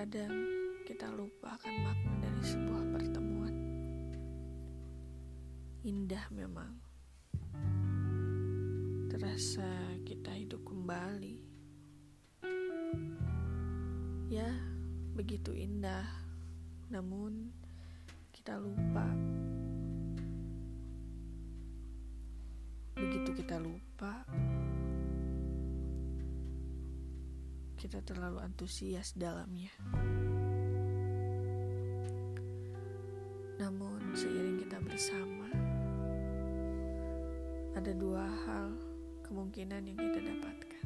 Terkadang kita lupa akan makna dari sebuah pertemuan. Indah memang. Terasa kita hidup kembali. Ya, begitu indah. Namun kita lupa. Begitu kita lupa, kita terlalu antusias dalamnya. Namun, seiring kita bersama, ada dua hal kemungkinan yang kita dapatkan: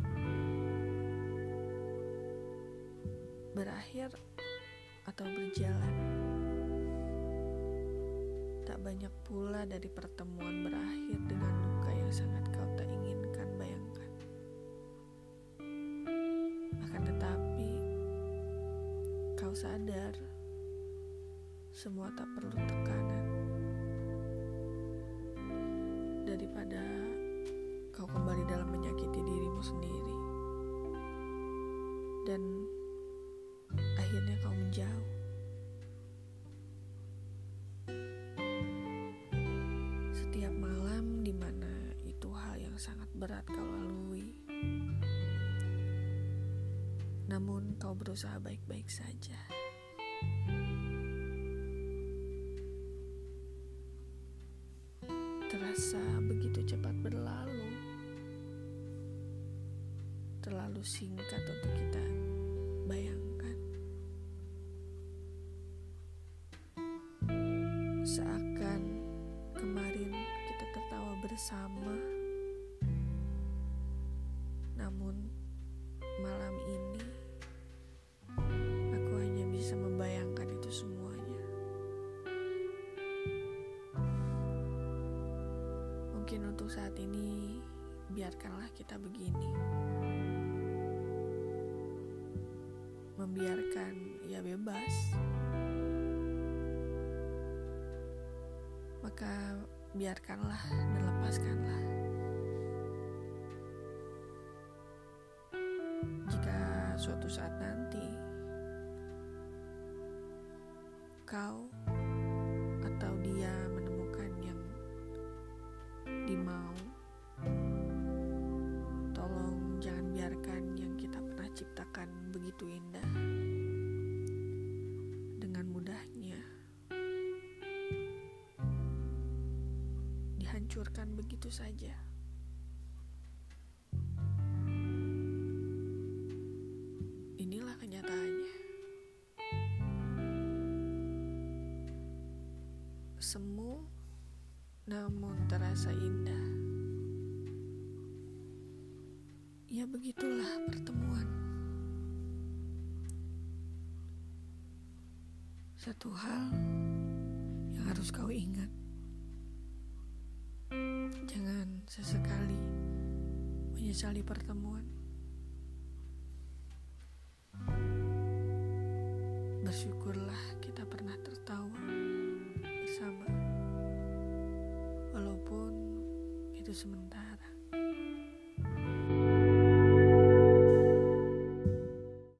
berakhir atau berjalan. Tak banyak pula dari pertemuan berakhir dengan sadar semua tak perlu tekanan. Daripada kau kembali dalam menyakiti dirimu sendiri. Dan akhirnya kau menjauh. Setiap malam di mana itu hal yang sangat berat kau lalui. Namun kau berusaha baik-baik saja. Terasa begitu cepat berlalu. Terlalu singkat untuk kita bayangkan. Seakan kemarin kita tertawa bersama. Mungkin untuk saat ini biarkanlah kita begini. Membiarkan ia bebas. Maka biarkanlah dan lepaskanlah. Jika suatu saat nanti kau atau dia dihancurkan begitu saja. Inilah kenyataannya. Semu namun terasa indah. Ya begitulah pertemuan. Satu hal yang harus kau ingat. Menyesali pertemuan. Bersyukurlah kita pernah tertawa bersama. Walaupun itu sementara.